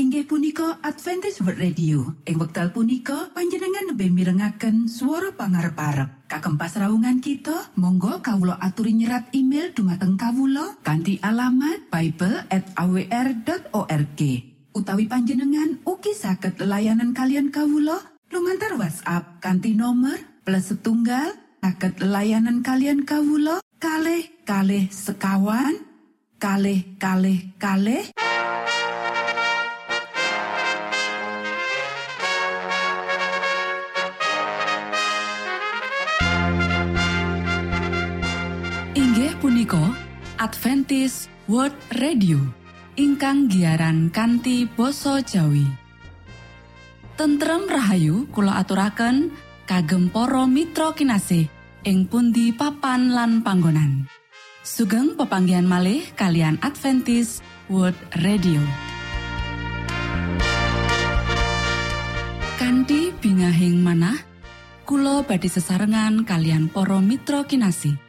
inggih punika Adventist World Radio. Ing wekdal punika panjenengan lebih mirengaken suara pangarep parep kagem pasraungan kita Monggo Kawulo aturi nyerat email dumateng Kawulo kanti alamat Bible at awr.org utawi panjenengan uki saged layanan kalian Kawulo lumantar WhatsApp kanti nomor plus setunggal saged layanan kalian Kawulo kalh kalh sekawan kalh kalh kalh Adventist World Radio ingkang giaran kanti basa Jawi. Tentrem Rahayu Kulo aturaken kagem poro Mitra Kinasih ing pundi papan lan panggonan. Sugeng pepanggian malih kalian Adventist World Radio. Kanti bingahing manah Kulo badi sesarengan kalian poro Mitra Kinasih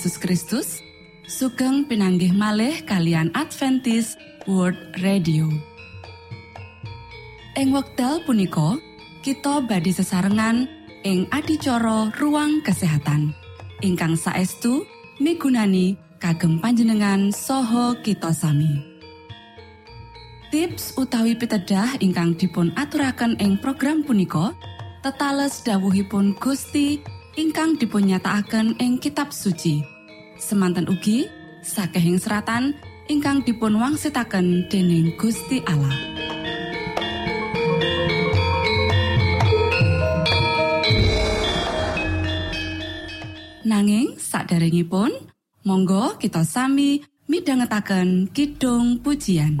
Yesus Kristus, sugeng pinanggih malih kalian Adventist World Radio. Ing wekdal punika, kita badi sesarengan ing adicara ruang kesehatan ingkang saestu migunani kagem panjenengan saha kita sami. Tips utawi pitedah ingkang dipun aturaken ing program punika tetales dawuhipun Gusti ingkang dipunnyatakaken ing kitab suci. Semanten ugi sakehing seratan ingkang dipun wangsitaken dening Gusti Allah. Nanging saderengipun monggo kita sami midhangetaken kidung pujian.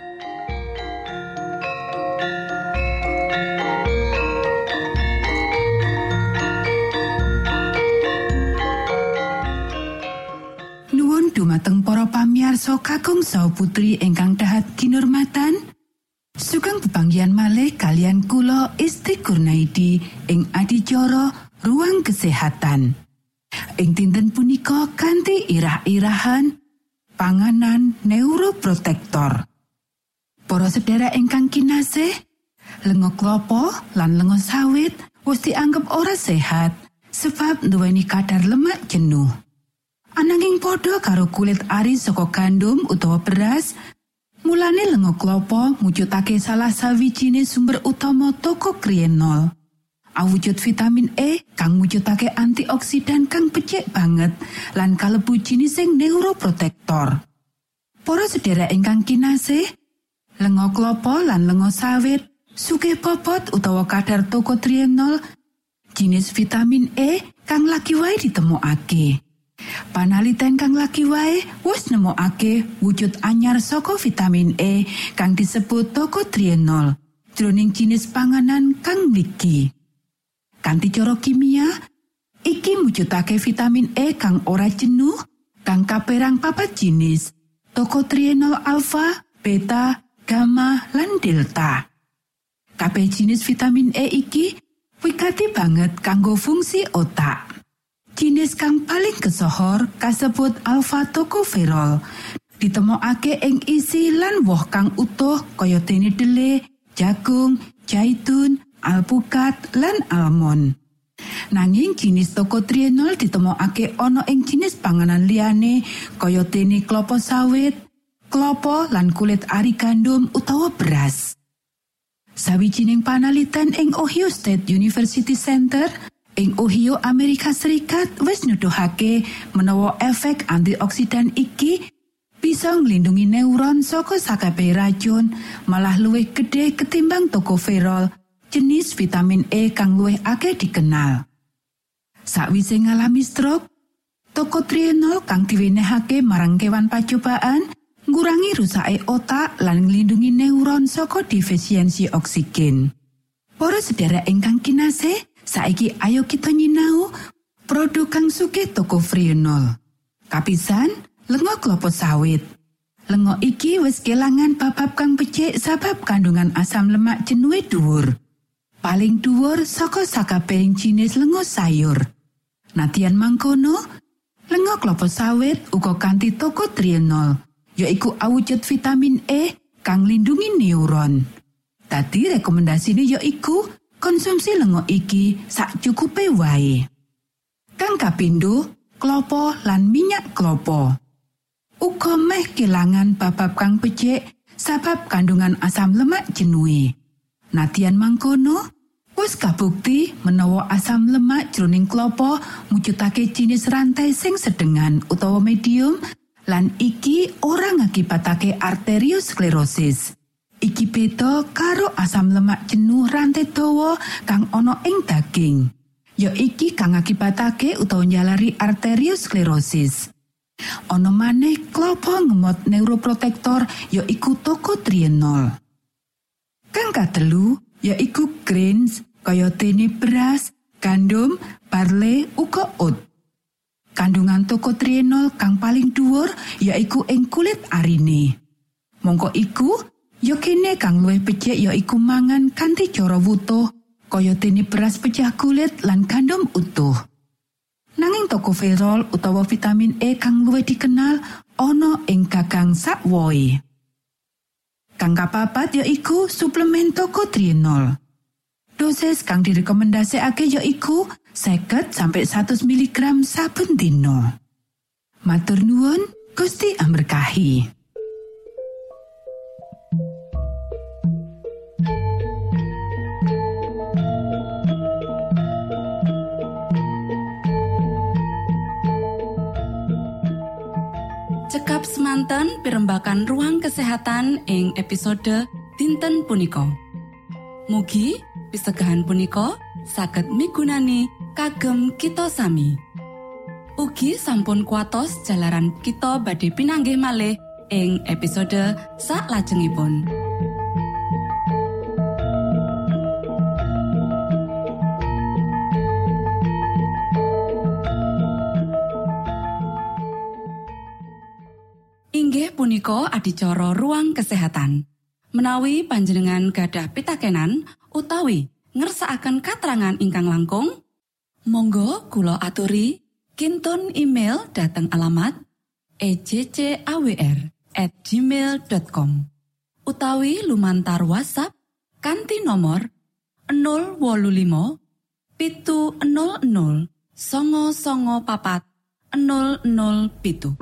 dumateng para pamiarsa kakung saha putri ingkang dahat kinurmatan Sugeng pepanggian malih kalian kula Isti Kurnaidi ing adicara ruang kesehatan Ing dinten punika kanthi irah-irahan panganan neuroprotektor. Para sedherek ingkang kinasih, lenga klopo lan lenga sawit wis dianggep ora sehat sebab nduweni kadar lemak jenuh. Ananging padha karo kulit ari saka gandum utawa beras, mulane lenga klopo mujudake salah sawijine sumber utama toko krienol. awujud vitamin E kang mujudake antioksidan kang becik banget lan kalebu jinising neuroprotektor. Para sedherek ingkang kinasih, lenga klopo lan lenga sawit sugih bobot utawa kadar tokotrienol jinis vitamin E kang lagi wae ditemokake. Panaliten kang lagi wae wis nemokake wujud anyar saka vitamin E kang disebut tokotrienol jroning jinis panganan kang mligi. Kanthi cara kimia, iki mujudake vitamin E kang ora jenuh, kang kaperang papat jinis, tokotrienol alfa, beta, gamma, lan delta. Kabeh jinis vitamin E iki wigati banget kanggo fungsi otak. Jinis kang paling kesohor kasebut alfa tokoferol. Ditemokake ing isi lan woh kang utuh kaya dene dele, jagung, zaitun, alpukat lan almond. Nanging jinis tokotrienol ditemokake ana ing jinis panganan liyane kaya dene klopo sawit, klopo lan kulit ari gandum utawa beras. Sawijining panaliten ing Ohio State University Center ing Ohio Amerika Serikat wis nuduhake menawa efek antioksidan iki bisa nglindungi neuron saka sakabeh racun malah luwih gede ketimbang tokoferol jenis vitamin E kang luwih akeh dikenal. Sakwise ngalami stroke, tokotrienol kang diwenehake marang kewan pacobaan ngurangi rusake otak lan nglindungi neuron saka defisiensi oksigen. Para sedherek ingkang kinasih, saiki ayo kita nyinau produk kang sugih tokofrienol. Kapisan, lenga klopo sawit. Lenga iki wis kelangan babab kang becik sabab kandungan asam lemak jenuhe dhuwur. Paling dhuwur saka sakabehing jinis lenga sayur. Natian mangkono, lenga klopo sawit uga kanthi tokotrienol, yaiku awujud vitamin E kang lindungi neuron. Dadi rekomendasine yaiku konsumsi lenga iki sak cukupe wae. Kang kapindho, klopo lan minyak klopo. Uga meh kelangan babab kang becik sabab kandungan asam lemak jenuhe. Natian mangkono, wis kabukti menawa asam lemak jroning klopo mujudake jinis rantai sing sedengan utawa medium lan iki ora ngakibatake arteriosklerosis. Iki beda karo asam lemak jenuh rantai dawa kang ana ing daging. Ya iki kang ngakibatake utawa njalari arteriosklerosis. Ana maneh klopo ngemot neuroprotektor ya iku tokotrienol. Kang katelu yaiku grains kaya dene beras, gandum, barley uga oat. Kandungan tokotrienol kang paling dhuwur yaiku ing kulit arine. Mongko iku ya kene kang luwih becik yaiku mangan kanthi cara wutuh kaya dene beras pecah kulit lan gandum utuh. Nanging tokoferol utawa vitamin E kang luwih dikenal ana ing gagang sakwoe. Kang kapapat yaiku suplemen tokotrienol. Dosis kang direkomendasikake yaiku 50 sampai 100 mg saben dina. Matur nuwun, Gusti amberkahi. Cekap semanten pimbakan ruang kesehatan ing episode dinten punika Mugi pisegahan punika saged migunani kagem kita sami Ugi sampun kuatos jalaran kita badhe pinanggih malih ing episode sak lajengipun. Inggih punika adicara ruang kesehatan. Menawi panjenengan gadah pitakenan utawi ngersakaken katerangan ingkang langkung, monggo kulo aturi kinton email dateng alamat ejcawr gmail.com utawi lumantar WhatsApp kanti nomor 025 pitu 00 songo songo papat 00 pitu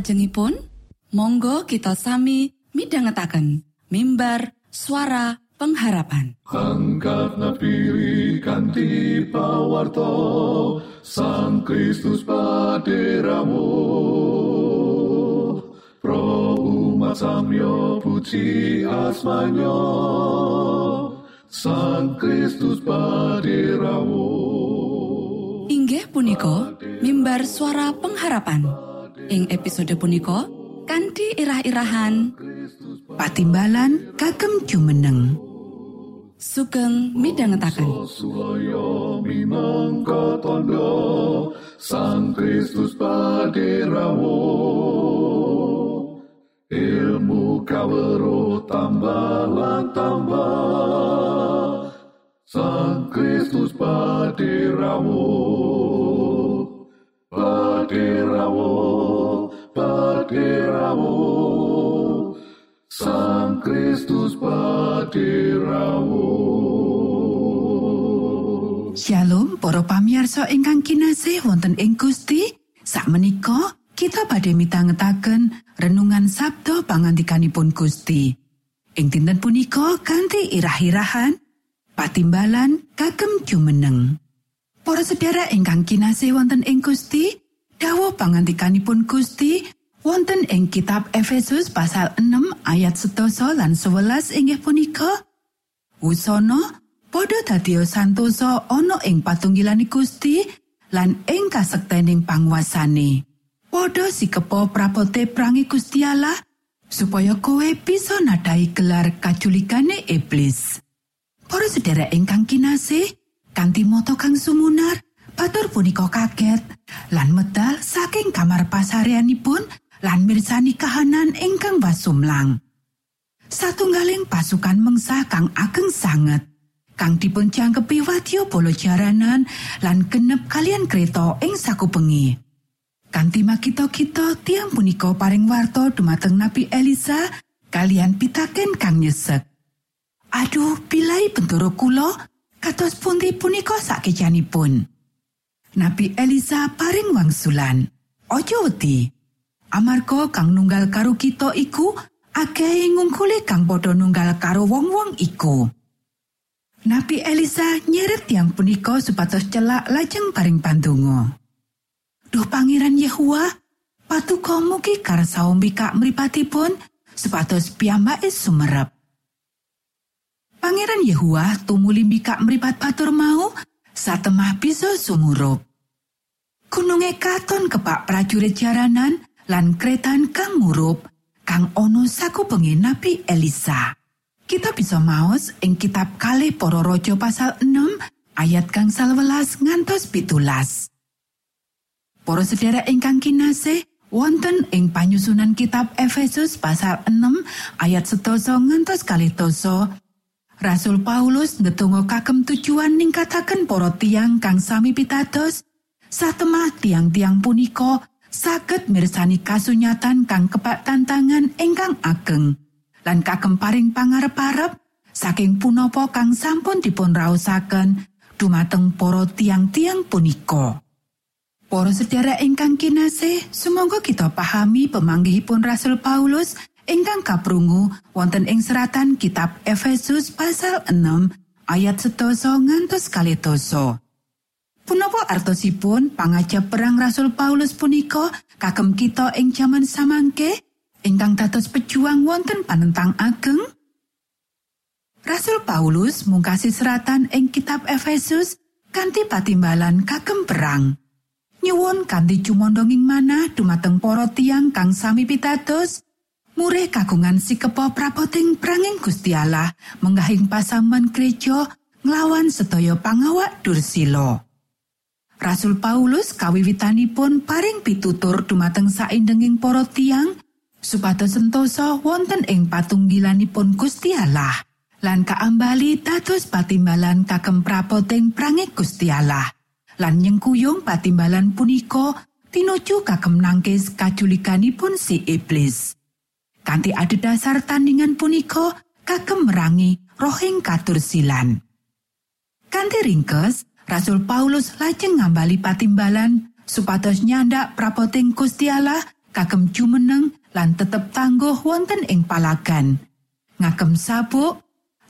Salajengipun, monggo kita sami midhangetaken mimbar suara pengharapan. Pawarto Sang Kristus paderamu. Pro umat samyo puji asmanyo Sang Kristus paderamu. Inggih punika mimbar suara pengharapan ing episode punika kanthi irah-irahan Patimbalan kagem jumeneng. sugeng midhangetaken. Tondo Sang Kristus paderamu Ilmu kawero tambah tambah Sang Kristus paderamu Paderamu Paderamu Sang Kristus paderamu Shalom para pamirsa ingkang kinasih wonten ing Gusti. Sakmenika kita badhe mitangetaken renungan Sabda pangandikanipun Gusti. Ing dinten punika kanthi irah-irahan patimbalan kagem jumeneng. Para sedherek ingkang kinasih wonten ing Gusti, dawuh pangandikanipun Gusti wonten ing kitab Efesus pasal 6 ayat 11 lan 11 inggih punika Wusana padha dadiya santosa ana ing patunggilani Gusti lan ing kasektening panguasane. Padha sikepo prapote prangi Gusti Allah supaya kowe bisa nadai gelar kaculikane iblis. Para sedherek ingkang kinasih, kanthi moto kang sumunar, batur punika kaget. Lan medal saking kamar pasareanipun lan mirsani kahanan ingkang wasumlang. satunggaling pasukan mengsa kang ageng sanget. Kang dipun jangkepi wadya jaranan lan genep kalian kereta ing sakupengi kanthi makita kita tiang punika paring warta dumateng Nabi Elisa kalian pitaken kang nyesek. Aduh pilai bendoro kula kados pundi punika sakejanipun Nabi Elisa paring wangsulan ojo wedi amarga kang nunggal karo kita iku akeh ngungkuli kang padha nunggal karo wong-wong iku. Nabi Elisa nyeret yang punika supados celak lajeng paring pandonga. Duh Pangeran Yehua, patuko mugi karsa mbikak mripatipun supados piyambake sumerep. Pangeran Yehua tumuli mbikak mripat batur mau satemah bisa sumurup. Gununge katon kepak prajurit jaranan lan kretan kang murup kang ono sakupengi Nabi Elisa. Kita bisa maos ing kitab kalih para raja pasal 6 ayat kang salwelas ngantos pitulas. Para sedherek ingkang kinasih, wonten ing panyusunan kitab Efesus pasal 6 ayat setoso ngantos kalih toso, Rasul Paulus ngetunggo kagem tujuan ningkataken para tiang kang sami pitados, satemah tiang-tiang punika saged mirsani kasunyatan kang kebak tantangan ingkang ageng lan kagem paring pangarep-arep saking punapa kang sampun dipun raosaken dumateng para tiang-tiang punika. Para sedherek ingkang kinasih, sumangga kita pahami pemanggihipun Rasul Paulus ingkang kaprungu wonten ing seratan kitab Efesus pasal 6 ayat setoso ngantos kalih doso. Punapa artosipun pangajap perang Rasul Paulus punika kagem kita ing jaman samangke ingkang dados pejuang wonten panentang ageng? Rasul Paulus mungkasi seratan ing kitab Efesus kanthi patimbalan kagem perang. Nyuwun kanthi cumondonging manah dumateng para tiang kang sami pitados, murih kagungan sikepo prapoting pranging Gusti Allah menggahing pasaman gereja nglawan sedaya pangawak Dursila. Rasul Paulus kawiwitanipun paring pitutur dumateng saindenging para tiang supados sentosa wonten ing patunggilanipun Gusti Allah lan kaambali dados patimbalan kagem prapoting Gusti Allah lan nyengkuyung patimbalan punika tinuju kagem nangkis kajulikanipun si iblis kanthi adhedhasar tandingan punika kagem merangi rohing katursilan kanthi ringkes Rasul Paulus lajeng ngambali patimbalan supados nyandak prapoting Gusti Allah kagem jumeneng lan tetep tangguh wonten ing palagan. Ngagem sabuk,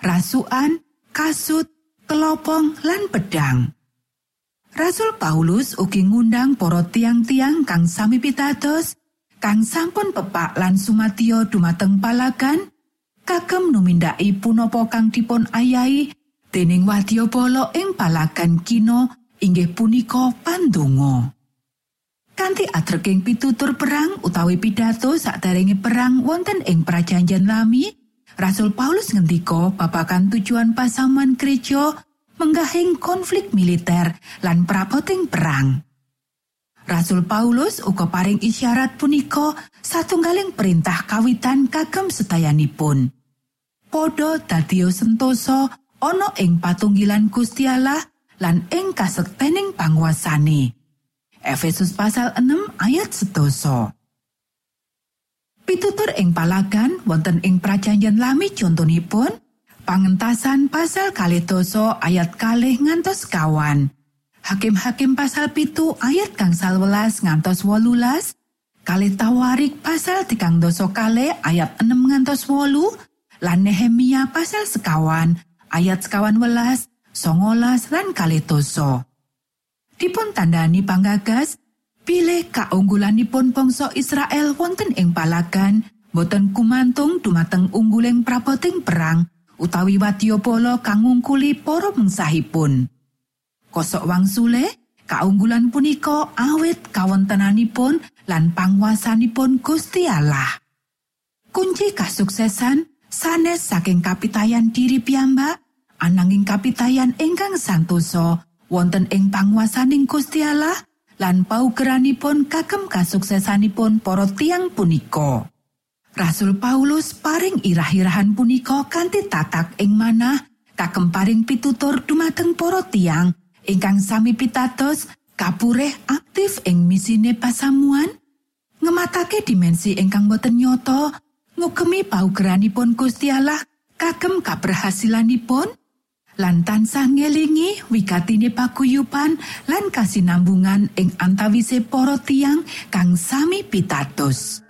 rasukan, kasut, kelopong lan pedang. Rasul Paulus ugi ngundang para tiang-tiang kang sami pitados, kang sampun pepak lan sumatio dumateng palagan, kagem numindaki punapa kang dipun ayahi dening wadyabala ing palagan kino inggih punika pandonga. Kanthi atreking pitutur perang utawi pidato sakderenge perang wonten ing prajanjian lami, Rasul Paulus ngendika babagan tujuan pasaman gereja menggahing konflik militer lan prapoting perang. Rasul Paulus uga paring isyarat punika satunggaling perintah kawitan kagem setayanipun. Podo dadio sentosa ana ing patunggilan Gusti Allah lan ing kasektening panguasane. Efesus pasal 6 ayat setoso. Pitutur ing palagan wonten ing prajanjian lami contonipun pangentasan pasal kali doso ayat kalih ngantos kawan. Hakim-hakim pasal pitu ayat kang salwelas ngantos wolulas, kali tawarik pasal tikang doso kale ayat 6 ngantos wolu, lan Nehemia pasal sekawan ayat sekawan welas, songolas lan kali doso. Dipun tandani panggagas, pilih kaunggulanipun bangsa Israel wonten ing palagan, boten kumantung dumateng ungguling prapoting perang, utawi wadyabala kang ngungkuli para mengsahipun. Kosok wangsule, kaunggulan punika awit kawontenanipun lan panguasanipun Gusti Allah. Kunci kasuksesan sanes saking kapitayan diri piyambak, ananging kapitayan ingkang santosa wonten ing panguasaning Gusti Allah lan paugeranipun kagem kasuksesanipun para tiang punika. Rasul Paulus paring irah-irahan punika kanthi tatak ing manah kagem paring pitutur dumateng para tiang ingkang sami pitados kapureh aktif ing misine pasamuan ngematake dimensi ingkang boten nyoto ngugemi paugeranipun Gusti Allah kagem kaberhasilanipun lan tansah ngelingi wigatine paguyuban lan kasinambungan ing antawise para tiang kang sami pitados.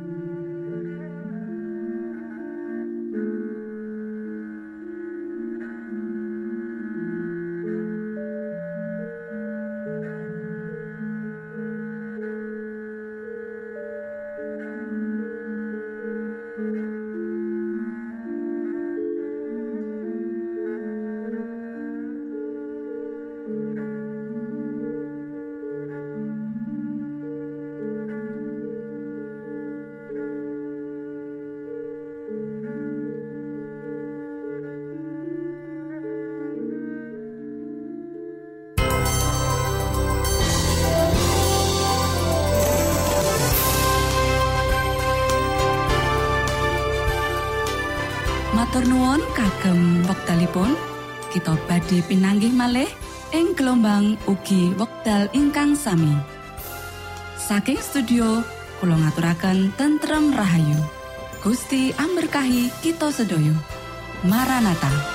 wekdal ingkang sami. Saking studio kula ngaturaken tentrem rahayu. Gusti amberkahi kita sedaya. Maranatha.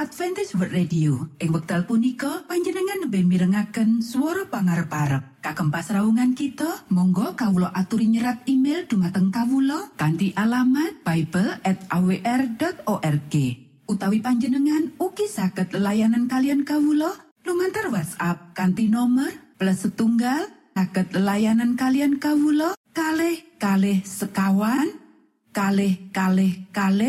Adventist World Radio ing wekdal punika panjenengan lebih mirengaken suara pangarep-arep Kagem pasraungan kita, monggo kawulo aturi nyerat email dumateng kawulo kanthi alamat bible at awr.org. Utawi panjenengan ugi saged layanan kalian kawulo lumantar WhatsApp kanthi nomor plus setunggal saged layanan kalian kawulo kalih kalih sekawan kalih kalih kalih